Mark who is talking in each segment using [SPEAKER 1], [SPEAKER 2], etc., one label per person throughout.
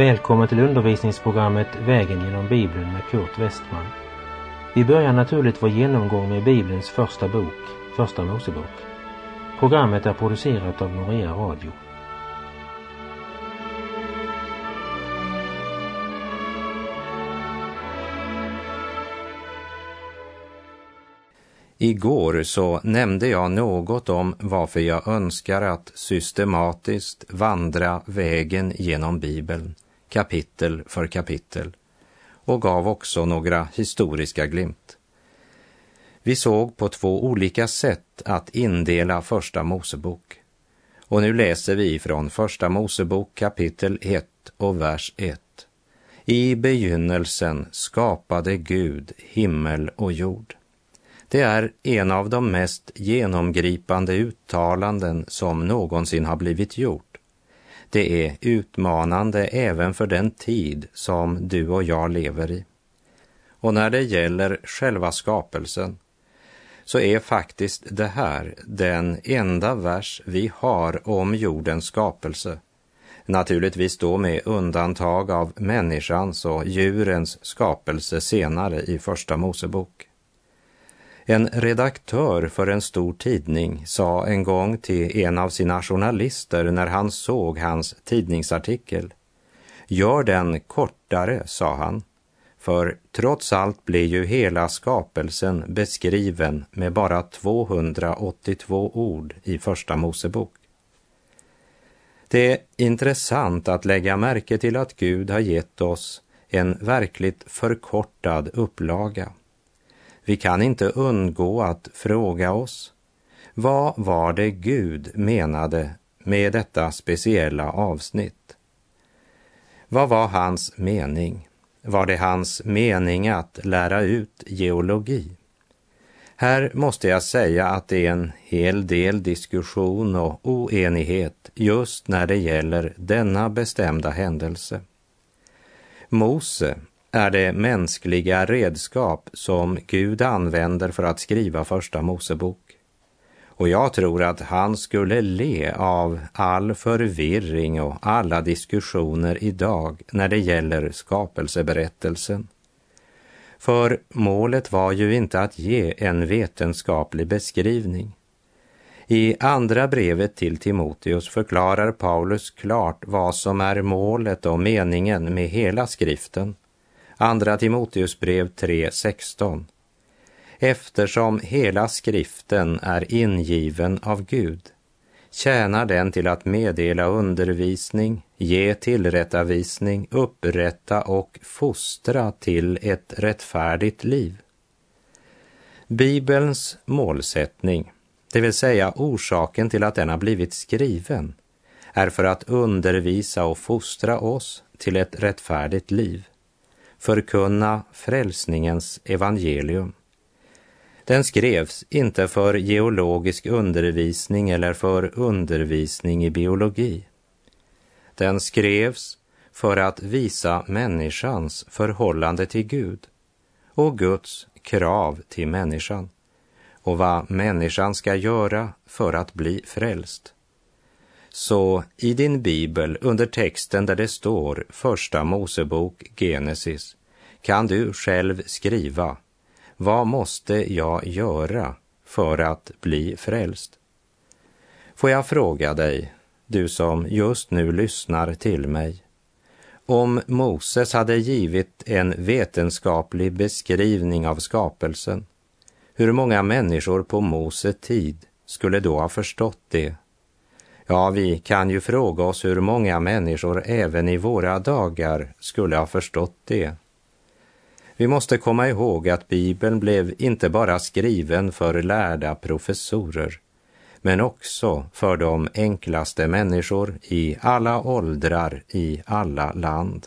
[SPEAKER 1] Välkommen till undervisningsprogrammet Vägen genom Bibeln med Kurt Westman. Vi börjar naturligt vår genomgång med Bibelns första bok, Första Mosebok. Programmet är producerat av Norea Radio.
[SPEAKER 2] Igår så nämnde jag något om varför jag önskar att systematiskt vandra vägen genom Bibeln, kapitel för kapitel, och gav också några historiska glimt. Vi såg på två olika sätt att indela Första Mosebok. Och nu läser vi från Första Mosebok kapitel 1 och vers 1. I begynnelsen skapade Gud himmel och jord. Det är en av de mest genomgripande uttalanden som någonsin har blivit gjort. Det är utmanande även för den tid som du och jag lever i. Och när det gäller själva skapelsen så är faktiskt det här den enda vers vi har om jordens skapelse. Naturligtvis då med undantag av människans och djurens skapelse senare i Första Mosebok. En redaktör för en stor tidning sa en gång till en av sina journalister när han såg hans tidningsartikel. Gör den kortare, sa han, för trots allt blir ju hela skapelsen beskriven med bara 282 ord i Första Mosebok. Det är intressant att lägga märke till att Gud har gett oss en verkligt förkortad upplaga. Vi kan inte undgå att fråga oss, vad var det Gud menade med detta speciella avsnitt? Vad var hans mening? Var det hans mening att lära ut geologi? Här måste jag säga att det är en hel del diskussion och oenighet just när det gäller denna bestämda händelse. Mose är det mänskliga redskap som Gud använder för att skriva Första Mosebok. Och jag tror att han skulle le av all förvirring och alla diskussioner idag när det gäller skapelseberättelsen. För målet var ju inte att ge en vetenskaplig beskrivning. I andra brevet till Timoteus förklarar Paulus klart vad som är målet och meningen med hela skriften. Andra Timoteus brev 3.16. Eftersom hela skriften är ingiven av Gud tjänar den till att meddela undervisning, ge tillrättavisning, upprätta och fostra till ett rättfärdigt liv. Bibelns målsättning, det vill säga orsaken till att den har blivit skriven, är för att undervisa och fostra oss till ett rättfärdigt liv förkunna frälsningens evangelium. Den skrevs inte för geologisk undervisning eller för undervisning i biologi. Den skrevs för att visa människans förhållande till Gud och Guds krav till människan och vad människan ska göra för att bli frälst. Så i din bibel under texten där det står Första Mosebok Genesis kan du själv skriva Vad måste jag göra för att bli frälst? Får jag fråga dig, du som just nu lyssnar till mig, om Moses hade givit en vetenskaplig beskrivning av skapelsen, hur många människor på Mose tid skulle då ha förstått det Ja, vi kan ju fråga oss hur många människor även i våra dagar skulle ha förstått det. Vi måste komma ihåg att Bibeln blev inte bara skriven för lärda professorer, men också för de enklaste människor i alla åldrar, i alla land.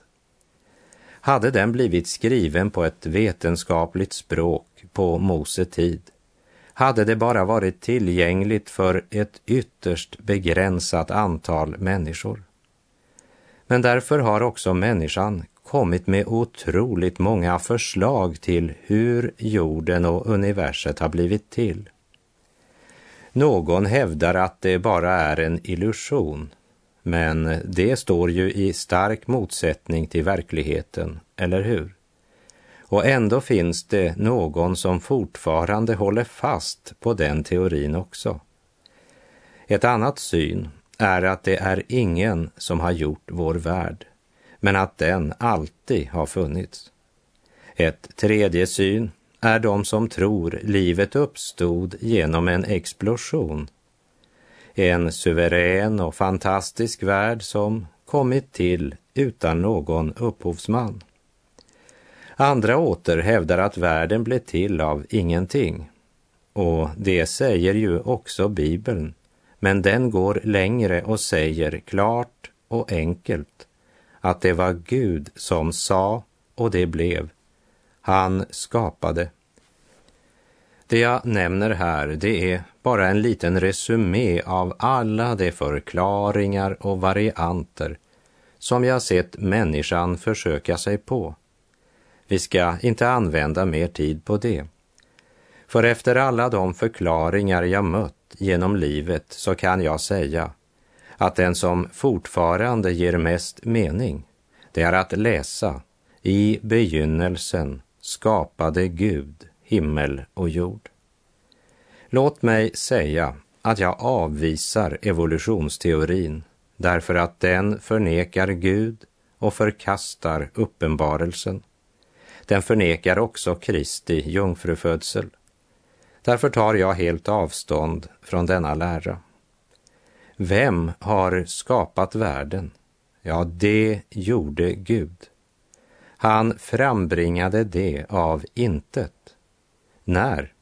[SPEAKER 2] Hade den blivit skriven på ett vetenskapligt språk på Mose tid hade det bara varit tillgängligt för ett ytterst begränsat antal människor. Men därför har också människan kommit med otroligt många förslag till hur jorden och universet har blivit till. Någon hävdar att det bara är en illusion, Men det står ju i stark motsättning till verkligheten, eller hur? Och ändå finns det någon som fortfarande håller fast på den teorin också. Ett annat syn är att det är ingen som har gjort vår värld, men att den alltid har funnits. Ett tredje syn är de som tror livet uppstod genom en explosion. En suverän och fantastisk värld som kommit till utan någon upphovsman. Andra åter hävdar att världen blev till av ingenting. Och det säger ju också Bibeln. Men den går längre och säger klart och enkelt att det var Gud som sa och det blev. Han skapade. Det jag nämner här, det är bara en liten resumé av alla de förklaringar och varianter som jag sett människan försöka sig på. Vi ska inte använda mer tid på det. För efter alla de förklaringar jag mött genom livet så kan jag säga att den som fortfarande ger mest mening, det är att läsa i begynnelsen skapade Gud himmel och jord. Låt mig säga att jag avvisar evolutionsteorin därför att den förnekar Gud och förkastar uppenbarelsen. Den förnekar också Kristi jungfrufödsel. Därför tar jag helt avstånd från denna lära. Vem har skapat världen? Ja, det gjorde Gud. Han frambringade det av intet. När?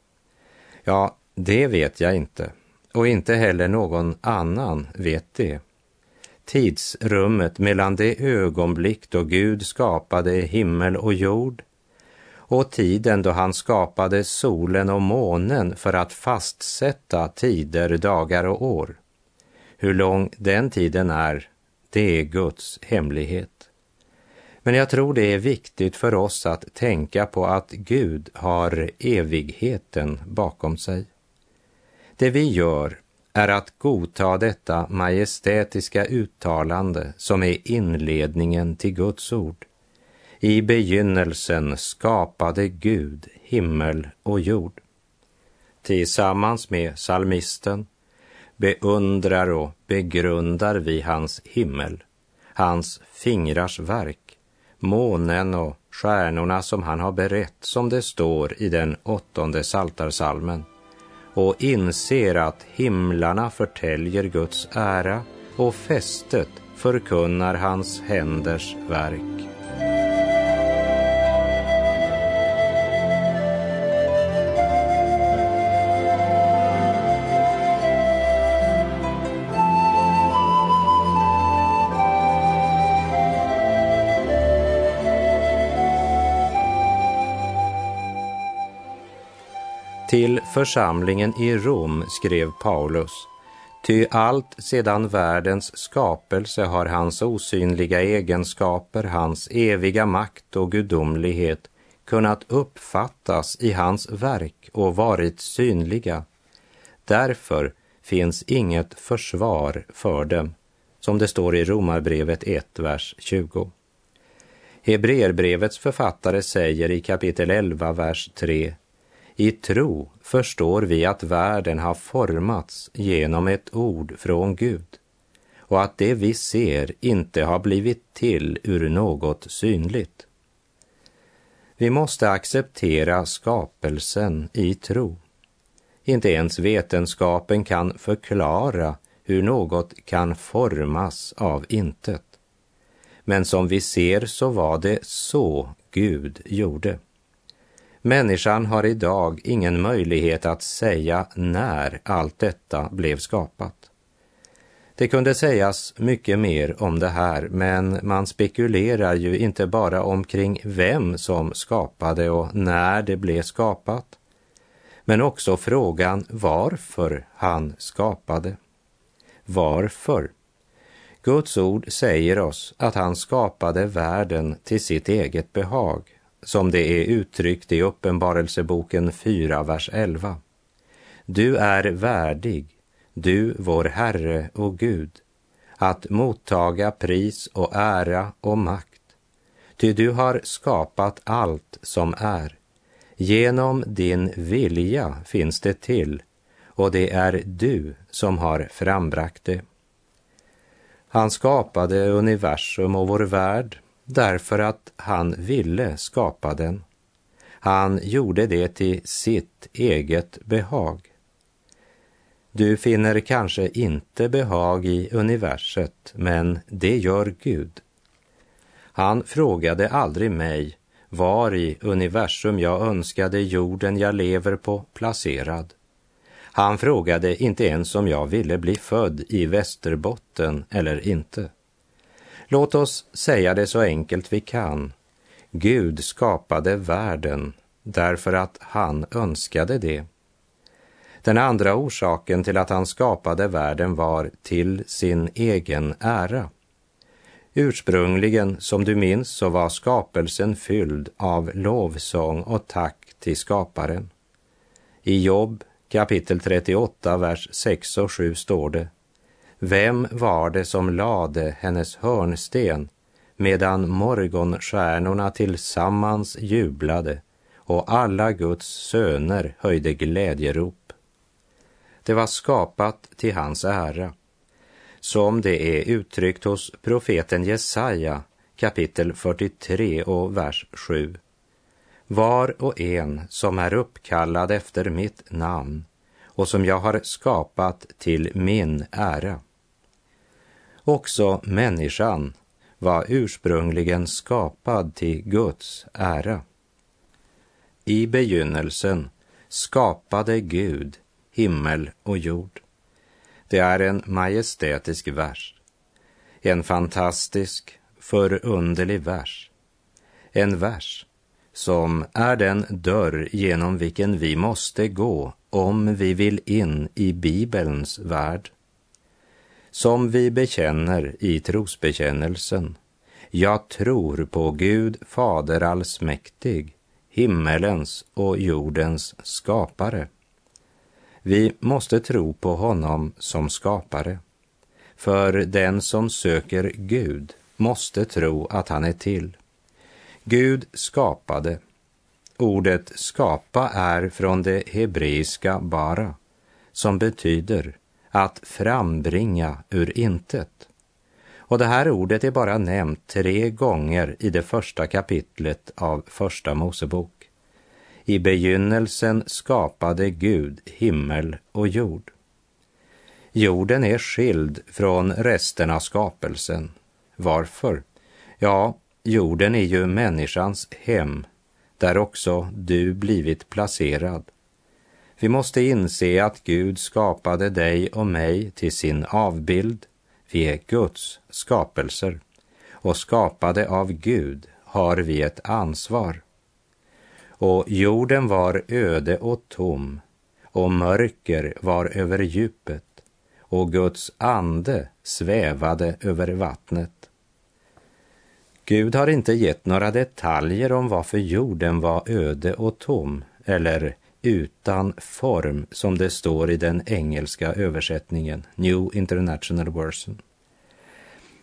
[SPEAKER 2] Ja, det vet jag inte och inte heller någon annan vet det. Tidsrummet mellan det ögonblick då Gud skapade himmel och jord och tiden då han skapade solen och månen för att fastsätta tider, dagar och år. Hur lång den tiden är, det är Guds hemlighet. Men jag tror det är viktigt för oss att tänka på att Gud har evigheten bakom sig. Det vi gör är att godta detta majestätiska uttalande som är inledningen till Guds ord. I begynnelsen skapade Gud himmel och jord. Tillsammans med salmisten beundrar och begrundar vi hans himmel, hans fingrars verk, månen och stjärnorna som han har berett, som det står i den åttonde saltarsalmen och inser att himlarna förtäljer Guds ära och fästet förkunnar hans händers verk. Till församlingen i Rom skrev Paulus, ty allt sedan världens skapelse har hans osynliga egenskaper, hans eviga makt och gudomlighet kunnat uppfattas i hans verk och varit synliga. Därför finns inget försvar för dem, som det står i Romarbrevet 1, vers 20. Hebreerbrevets författare säger i kapitel 11, vers 3 i tro förstår vi att världen har formats genom ett ord från Gud och att det vi ser inte har blivit till ur något synligt. Vi måste acceptera skapelsen i tro. Inte ens vetenskapen kan förklara hur något kan formas av intet. Men som vi ser så var det så Gud gjorde. Människan har idag ingen möjlighet att säga när allt detta blev skapat. Det kunde sägas mycket mer om det här, men man spekulerar ju inte bara omkring vem som skapade och när det blev skapat, men också frågan varför han skapade. Varför? Guds ord säger oss att han skapade världen till sitt eget behag som det är uttryckt i Uppenbarelseboken 4, vers 11. Du är värdig, du vår Herre och Gud, att mottaga pris och ära och makt. Ty du har skapat allt som är. Genom din vilja finns det till och det är du som har frambragt det. Han skapade universum och vår värld därför att han ville skapa den. Han gjorde det till sitt eget behag. Du finner kanske inte behag i universet, men det gör Gud. Han frågade aldrig mig var i universum jag önskade jorden jag lever på placerad. Han frågade inte ens om jag ville bli född i Västerbotten eller inte. Låt oss säga det så enkelt vi kan. Gud skapade världen därför att han önskade det. Den andra orsaken till att han skapade världen var till sin egen ära. Ursprungligen, som du minns, så var skapelsen fylld av lovsång och tack till skaparen. I Jobb kapitel 38, vers 6 och 7 står det vem var det som lade hennes hörnsten medan morgonstjärnorna tillsammans jublade och alla Guds söner höjde glädjerop? Det var skapat till hans ära som det är uttryckt hos profeten Jesaja kapitel 43 och vers 7. Var och en som är uppkallad efter mitt namn och som jag har skapat till min ära. Också människan var ursprungligen skapad till Guds ära. I begynnelsen skapade Gud himmel och jord. Det är en majestätisk vers. En fantastisk, förunderlig vers. En vers som är den dörr genom vilken vi måste gå om vi vill in i Bibelns värld. Som vi bekänner i trosbekännelsen. Jag tror på Gud Fader allsmäktig, himmelens och jordens skapare. Vi måste tro på honom som skapare. För den som söker Gud måste tro att han är till. Gud skapade. Ordet skapa är från det hebreiska bara, som betyder att frambringa ur intet. Och det här ordet är bara nämnt tre gånger i det första kapitlet av Första Mosebok. I begynnelsen skapade Gud himmel och jord. Jorden är skild från resten av skapelsen. Varför? Ja, jorden är ju människans hem, där också du blivit placerad. Vi måste inse att Gud skapade dig och mig till sin avbild. Vi är Guds skapelser och skapade av Gud har vi ett ansvar och jorden var öde och tom och mörker var över djupet och Guds ande svävade över vattnet. Gud har inte gett några detaljer om varför jorden var öde och tom eller utan form som det står i den engelska översättningen, New International Version.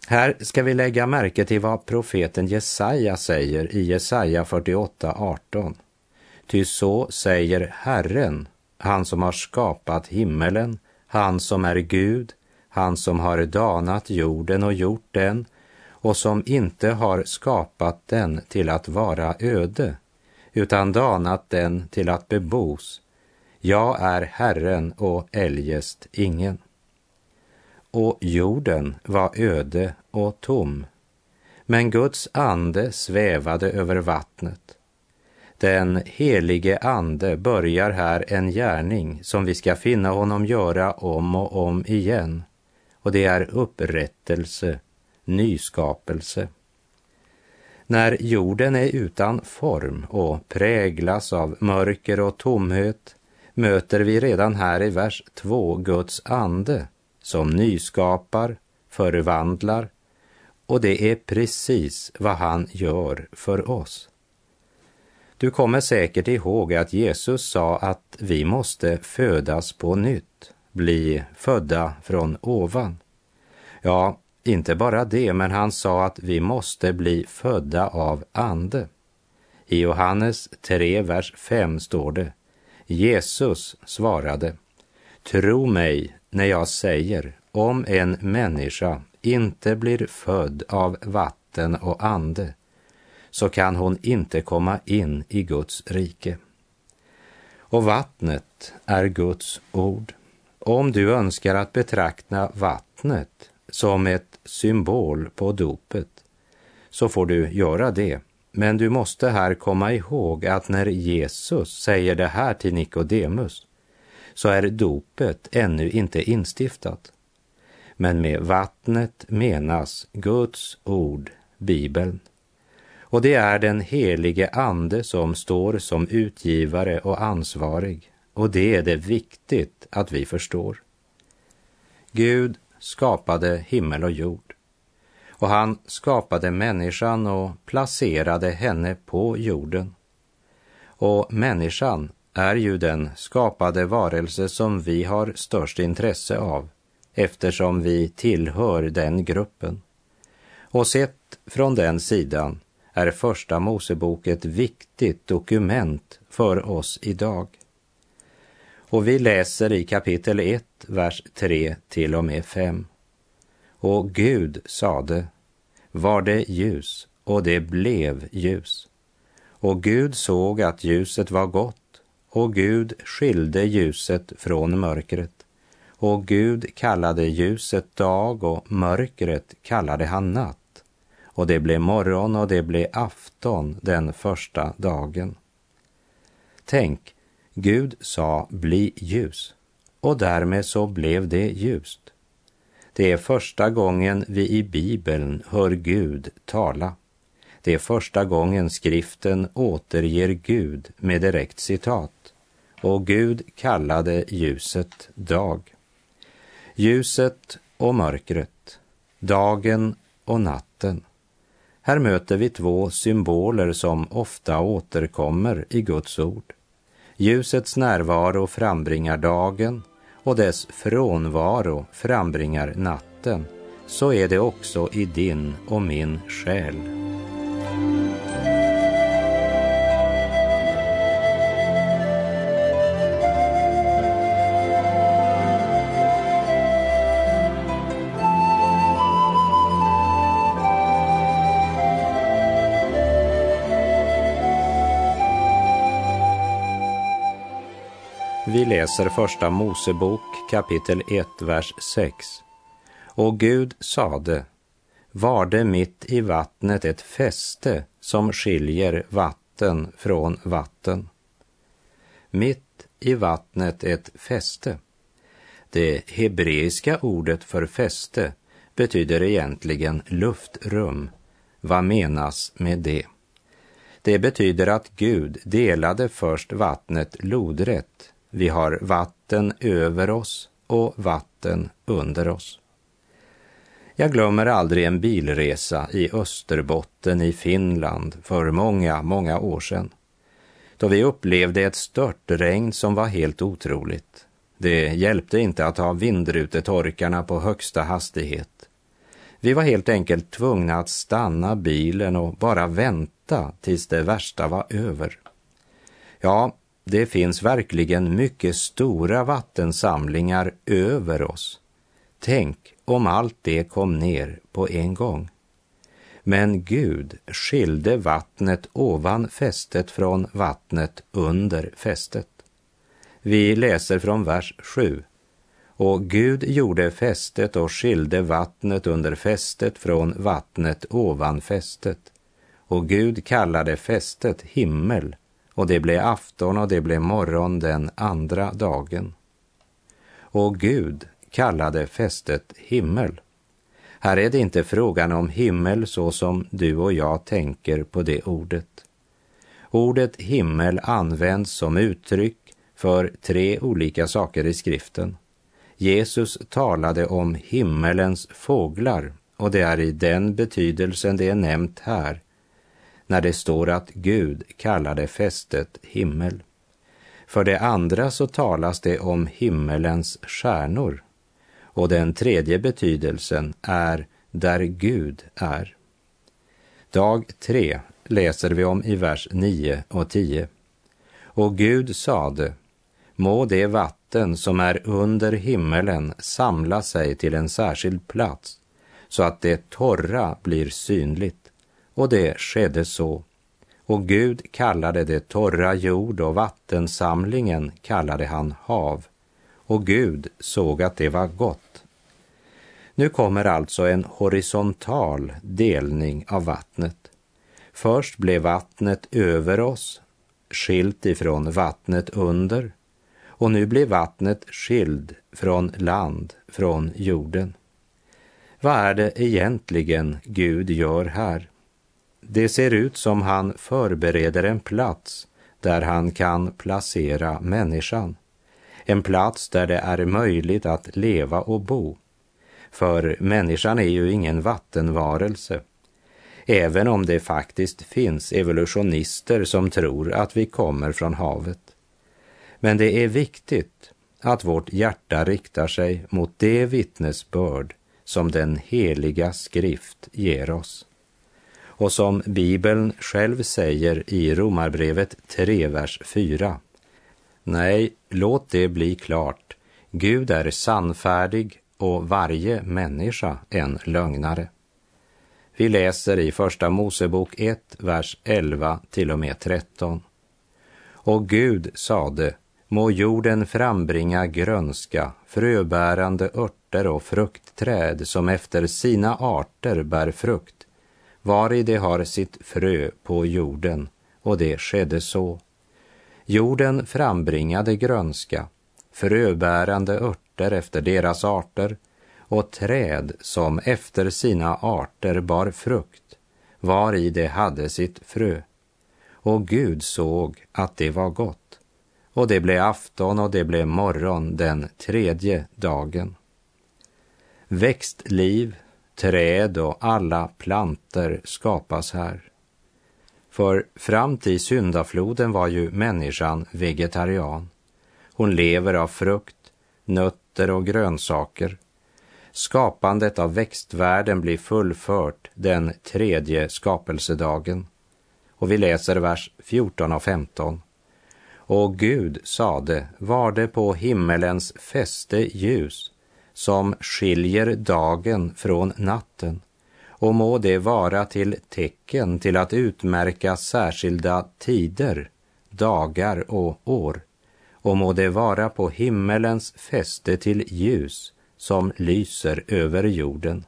[SPEAKER 2] Här ska vi lägga märke till vad profeten Jesaja säger i Jesaja 48.18. Ty så säger Herren, han som har skapat himmelen, han som är Gud, han som har danat jorden och gjort den och som inte har skapat den till att vara öde, utan danat den till att bebos. Jag är Herren och eljest ingen. Och jorden var öde och tom, men Guds ande svävade över vattnet. Den helige Ande börjar här en gärning som vi ska finna honom göra om och om igen. Och det är upprättelse, nyskapelse. När jorden är utan form och präglas av mörker och tomhet möter vi redan här i vers 2 Guds ande som nyskapar, förvandlar och det är precis vad han gör för oss. Du kommer säkert ihåg att Jesus sa att vi måste födas på nytt, bli födda från ovan. Ja, inte bara det, men han sa att vi måste bli födda av ande. I Johannes 3, vers 5 står det Jesus svarade Tro mig när jag säger om en människa inte blir född av vatten och ande så kan hon inte komma in i Guds rike. Och vattnet är Guds ord. Om du önskar att betrakta vattnet som ett symbol på dopet så får du göra det. Men du måste här komma ihåg att när Jesus säger det här till Nikodemus så är dopet ännu inte instiftat. Men med vattnet menas Guds ord, Bibeln. Och det är den helige Ande som står som utgivare och ansvarig. Och det är det viktigt att vi förstår. Gud skapade himmel och jord. Och han skapade människan och placerade henne på jorden. Och människan är ju den skapade varelse som vi har störst intresse av eftersom vi tillhör den gruppen. Och sett från den sidan är Första Mosebok ett viktigt dokument för oss idag. Och vi läser i kapitel 1, vers 3 till och med 5. Och Gud sade, var det ljus, och det blev ljus. Och Gud såg att ljuset var gott, och Gud skilde ljuset från mörkret. Och Gud kallade ljuset dag och mörkret kallade han natt. Och det blev morgon och det blev afton den första dagen. Tänk, Gud sa bli ljus och därmed så blev det ljust. Det är första gången vi i Bibeln hör Gud tala. Det är första gången skriften återger Gud med direkt citat. Och Gud kallade ljuset dag. Ljuset och mörkret, dagen och natten. Här möter vi två symboler som ofta återkommer i Guds ord. Ljusets närvaro frambringar dagen och dess frånvaro frambringar natten. Så är det också i din och min själ. Läser första Mosebok kapitel 1, vers 6. Och Gud sade, var det mitt i vattnet ett fäste som skiljer vatten från vatten. Mitt i vattnet ett fäste. Det hebreiska ordet för fäste betyder egentligen luftrum. Vad menas med det? Det betyder att Gud delade först vattnet lodrätt vi har vatten över oss och vatten under oss. Jag glömmer aldrig en bilresa i Österbotten i Finland för många, många år sedan. Då vi upplevde ett störtregn som var helt otroligt. Det hjälpte inte att ha vindrutetorkarna på högsta hastighet. Vi var helt enkelt tvungna att stanna bilen och bara vänta tills det värsta var över. Ja, det finns verkligen mycket stora vattensamlingar över oss. Tänk om allt det kom ner på en gång. Men Gud skilde vattnet ovan fästet från vattnet under fästet. Vi läser från vers 7. Och Gud gjorde fästet och skilde vattnet under fästet från vattnet ovan fästet. Och Gud kallade fästet himmel och det blev afton och det blev morgon den andra dagen. Och Gud kallade fästet himmel. Här är det inte frågan om himmel så som du och jag tänker på det ordet. Ordet himmel används som uttryck för tre olika saker i skriften. Jesus talade om himmelens fåglar och det är i den betydelsen det är nämnt här när det står att Gud kallade fästet himmel. För det andra så talas det om himmelens stjärnor och den tredje betydelsen är där Gud är. Dag 3 läser vi om i vers 9 och 10. Och Gud sade, må det vatten som är under himmelen samla sig till en särskild plats, så att det torra blir synligt. Och det skedde så. Och Gud kallade det torra jord och vattensamlingen kallade han hav. Och Gud såg att det var gott. Nu kommer alltså en horisontal delning av vattnet. Först blev vattnet över oss, skilt ifrån vattnet under, och nu blir vattnet skild från land, från jorden. Vad är det egentligen Gud gör här? Det ser ut som han förbereder en plats där han kan placera människan. En plats där det är möjligt att leva och bo. För människan är ju ingen vattenvarelse. Även om det faktiskt finns evolutionister som tror att vi kommer från havet. Men det är viktigt att vårt hjärta riktar sig mot det vittnesbörd som den heliga skrift ger oss. Och som Bibeln själv säger i Romarbrevet 3, vers 4. Nej, låt det bli klart. Gud är sannfärdig och varje människa en lögnare. Vi läser i Första Mosebok 1, vers 11 till och med 13. Och Gud sade, må jorden frambringa grönska, fröbärande örter och fruktträd som efter sina arter bär frukt, vari det har sitt frö på jorden, och det skedde så. Jorden frambringade grönska, fröbärande örter efter deras arter och träd som efter sina arter bar frukt, var i det hade sitt frö. Och Gud såg att det var gott. Och det blev afton och det blev morgon den tredje dagen. Växtliv, träd och alla planter skapas här. För fram till syndafloden var ju människan vegetarian. Hon lever av frukt, nötter och grönsaker Skapandet av växtvärlden blir fullfört den tredje skapelsedagen. Och vi läser vers 14 och 15. Och Gud sade, var det på himmelens fäste ljus som skiljer dagen från natten och må det vara till tecken till att utmärka särskilda tider, dagar och år och må det vara på himmelens fäste till ljus som lyser över jorden.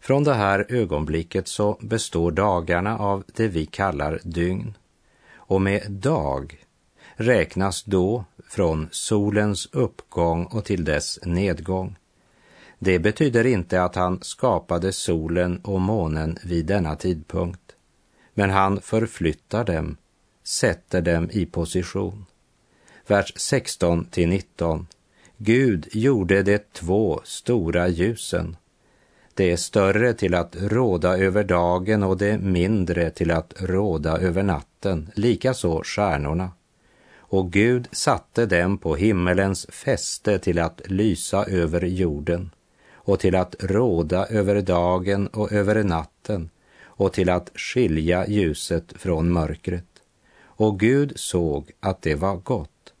[SPEAKER 2] Från det här ögonblicket så består dagarna av det vi kallar dygn. Och med dag räknas då från solens uppgång och till dess nedgång. Det betyder inte att han skapade solen och månen vid denna tidpunkt, men han förflyttar dem, sätter dem i position. Vers 16 till 19 Gud gjorde de två stora ljusen, det större till att råda över dagen och det mindre till att råda över natten, likaså stjärnorna. Och Gud satte dem på himmelens fäste till att lysa över jorden och till att råda över dagen och över natten och till att skilja ljuset från mörkret. Och Gud såg att det var gott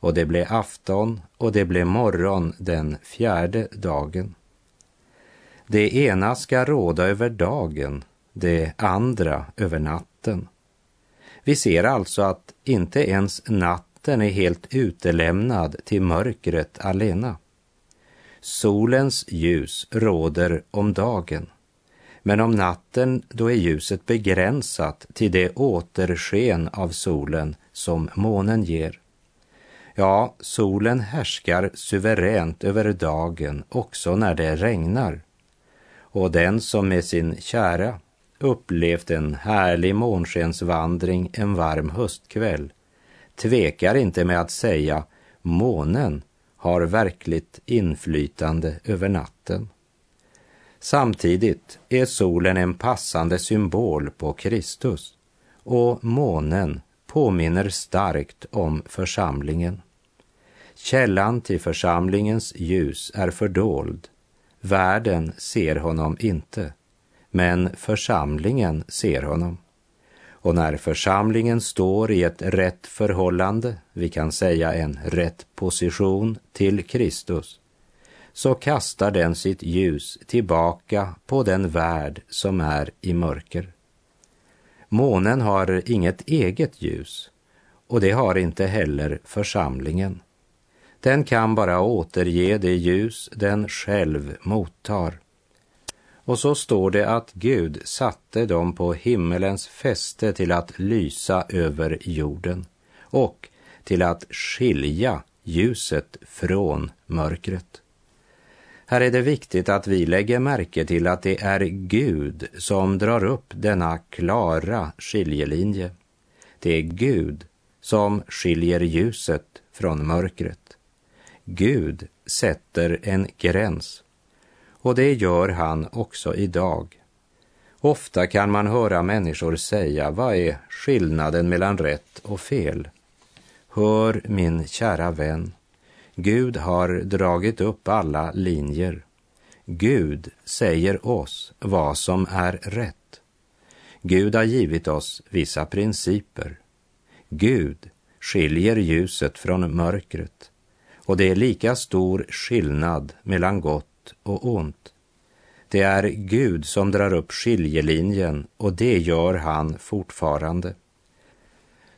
[SPEAKER 2] och det blev afton och det blev morgon den fjärde dagen. Det ena ska råda över dagen, det andra över natten. Vi ser alltså att inte ens natten är helt utelämnad till mörkret alena. Solens ljus råder om dagen, men om natten då är ljuset begränsat till det återsken av solen som månen ger. Ja, solen härskar suveränt över dagen också när det regnar. Och den som med sin kära upplevt en härlig månskensvandring en varm höstkväll tvekar inte med att säga månen har verkligt inflytande över natten. Samtidigt är solen en passande symbol på Kristus och månen påminner starkt om församlingen. Källan till församlingens ljus är fördold. Världen ser honom inte, men församlingen ser honom. Och när församlingen står i ett rätt förhållande, vi kan säga en rätt position till Kristus, så kastar den sitt ljus tillbaka på den värld som är i mörker. Månen har inget eget ljus och det har inte heller församlingen. Den kan bara återge det ljus den själv mottar. Och så står det att Gud satte dem på himmelens fäste till att lysa över jorden och till att skilja ljuset från mörkret. Här är det viktigt att vi lägger märke till att det är Gud som drar upp denna klara skiljelinje. Det är Gud som skiljer ljuset från mörkret. Gud sätter en gräns och det gör han också idag. Ofta kan man höra människor säga, vad är skillnaden mellan rätt och fel? Hör min kära vän, Gud har dragit upp alla linjer. Gud säger oss vad som är rätt. Gud har givit oss vissa principer. Gud skiljer ljuset från mörkret och det är lika stor skillnad mellan gott och ont. Det är Gud som drar upp skiljelinjen och det gör han fortfarande.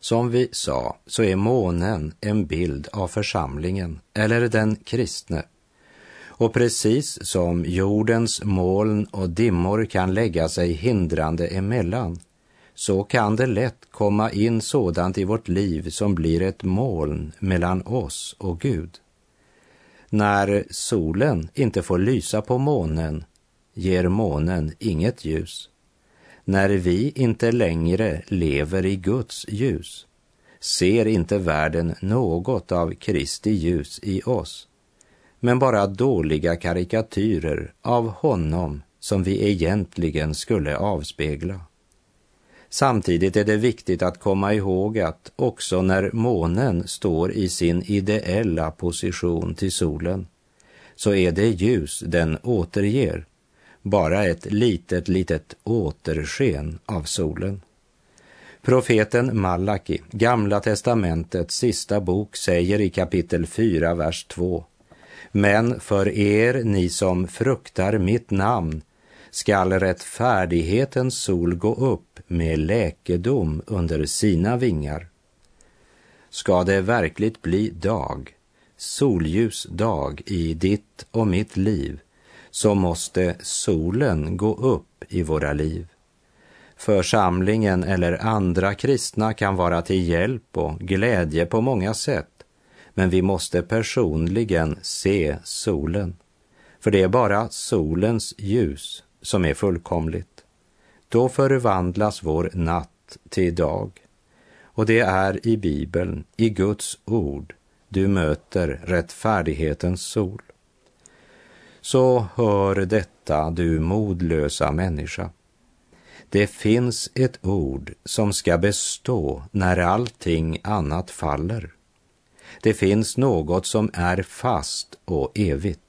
[SPEAKER 2] Som vi sa så är månen en bild av församlingen eller den kristne. Och precis som jordens moln och dimmor kan lägga sig hindrande emellan så kan det lätt komma in sådant i vårt liv som blir ett moln mellan oss och Gud. När solen inte får lysa på månen ger månen inget ljus när vi inte längre lever i Guds ljus ser inte världen något av Kristi ljus i oss, men bara dåliga karikatyrer av honom som vi egentligen skulle avspegla. Samtidigt är det viktigt att komma ihåg att också när månen står i sin ideella position till solen så är det ljus den återger bara ett litet, litet återsken av solen. Profeten Malaki, Gamla testamentets sista bok, säger i kapitel 4, vers 2. Men för er, ni som fruktar mitt namn, skall rättfärdighetens sol gå upp med läkedom under sina vingar. Ska det verkligt bli dag, solljus dag i ditt och mitt liv, så måste solen gå upp i våra liv. Församlingen eller andra kristna kan vara till hjälp och glädje på många sätt, men vi måste personligen se solen. För det är bara solens ljus som är fullkomligt. Då förvandlas vår natt till dag. Och det är i Bibeln, i Guds ord, du möter rättfärdighetens sol. Så hör detta, du modlösa människa. Det finns ett ord som ska bestå när allting annat faller. Det finns något som är fast och evigt.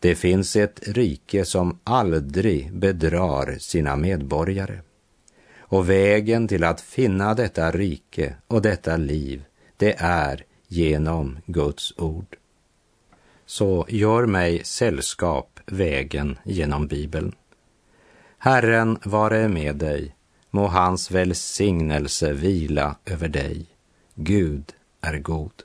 [SPEAKER 2] Det finns ett rike som aldrig bedrar sina medborgare. Och vägen till att finna detta rike och detta liv, det är genom Guds ord. Så gör mig sällskap vägen genom Bibeln. Herren vare med dig, må hans välsignelse vila över dig. Gud är god.